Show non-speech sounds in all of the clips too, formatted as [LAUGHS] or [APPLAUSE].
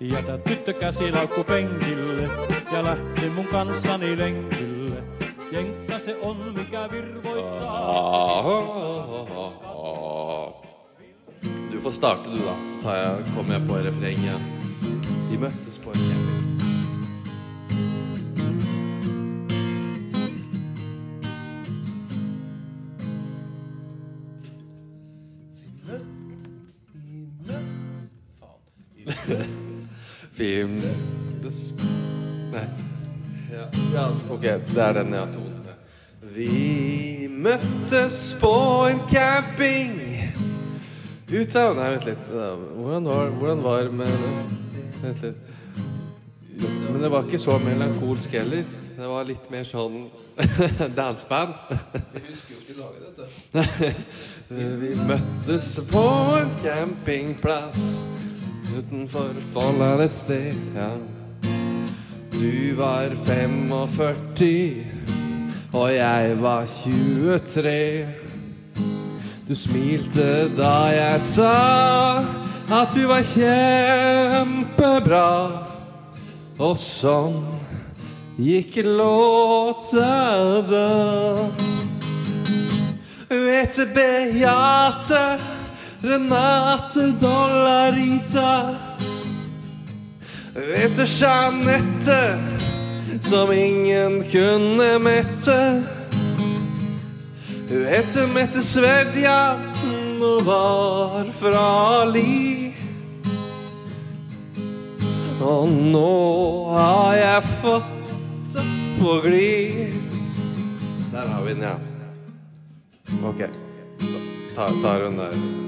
Jätä tyttökäsi laukku penkille ja lähti mun kanssani lenkille. Jenkka se on, mikä virvoittaa. Du får starte, du, da. Så tar jeg, kommer jeg på refrenget. De møttes på en camping. Vi møttes Nei. Ja, ja, ok, det er den ja. Vi møttes på en camping ut av Nei, vent litt. Hvordan var, hvordan var med Vent litt. Men det var ikke så melankolsk heller. Det var litt mer sånn [LAUGHS] danseband. Vi husker jo ikke laget dette. [LAUGHS] Vi møttes på en campingplass utenfor Folldal et sted. Ja. Du var 45, og jeg var 23. Du smilte da jeg sa at du var kjempebra. Og sånn gikk låta da. Vet du, Beate, Renate, Dollarita. Etter Jeanette, som ingen kunne mette. Hun heter Mette Svedja og var fra Li. Og nå har jeg fått det på glid. Der har vi den, ja. Ok. Ta, ta den der.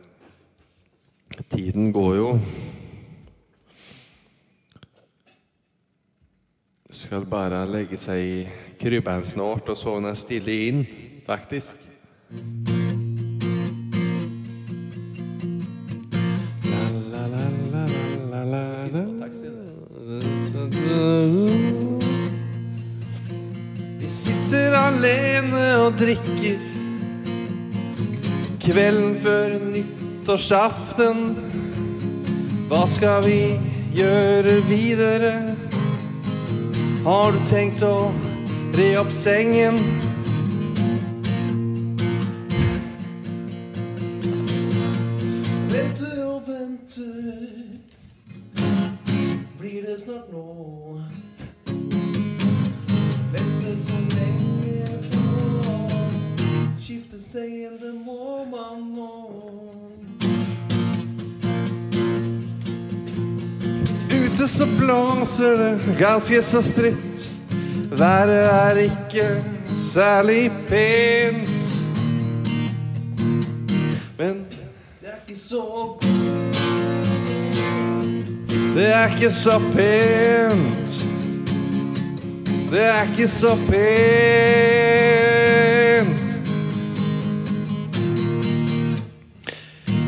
Tiden går jo. Skal bare legge seg i krybben snart og sovne stille inn, faktisk. Vi sitter alene og drikker Kvelden før nyttårsaften Hva skal vi gjøre videre? Har du tenkt å re opp sengen? Vente og vente Blir det snart nå Ventet så lenge på Skifte sengen, Ute så blåser det ganske så stritt Været er ikke særlig pent Men Det er ikke så Det er ikke så pent. Det er ikke så pent.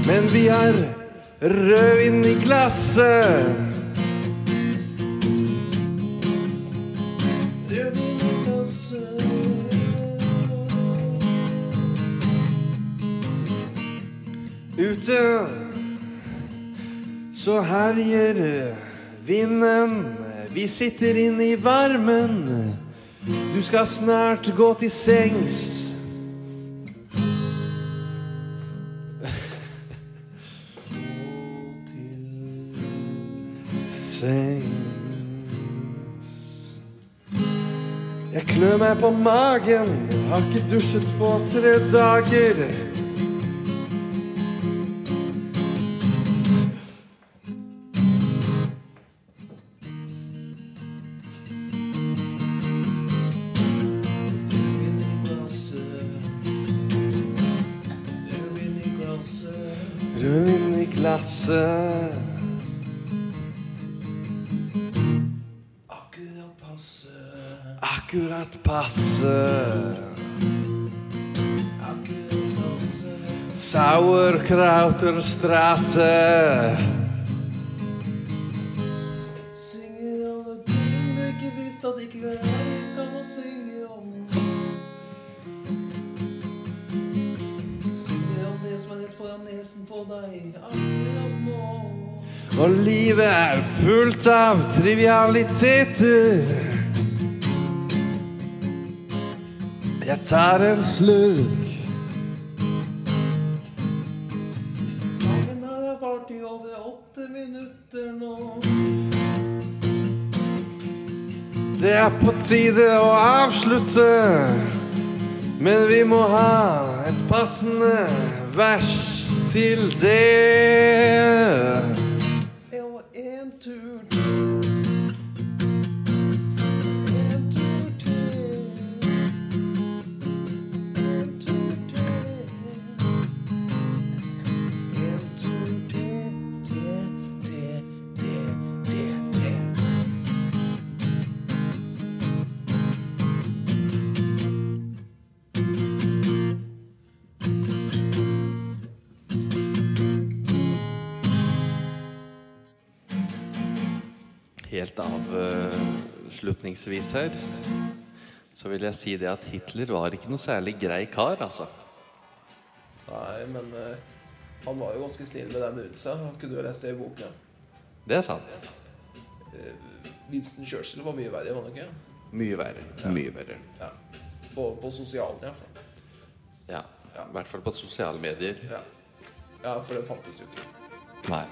Men vi har rødvin i glasset. Ute så herjer vinden. Vi sitter inne i varmen. Du skal snart gå til sengs. Sengs. Jeg klør meg på magen. Har ikke dusjet på tre dager. Rødvin i glasset. Akkurat Akkurat passe. Akkurat passe. Sauerkrauterstrasse. Synger alle ting du ikke visste at ikke kan å synge om. Foran nesen på deg akkurat nå. Og livet er fullt av trivialiteter. Jeg tar en slurk. Sangen her har vart i over åtte minutter nå. Det er på tide å avslutte. Men vi må ha et passende vers til det. Helt avslutningsvis her så vil jeg si det at Hitler var ikke noe særlig grei kar, altså. Nei, men eh, han var jo ganske snill med dem rundt seg. Har ikke du lest det i boka? Det er sant. Winston Churchill var mye verre, var han ikke? Mye verre. Mye verre. Ja. På, på sosialen, iallfall. Ja. I hvert fall på sosiale medier. Ja. ja, for det fantes jo ikke. Nei.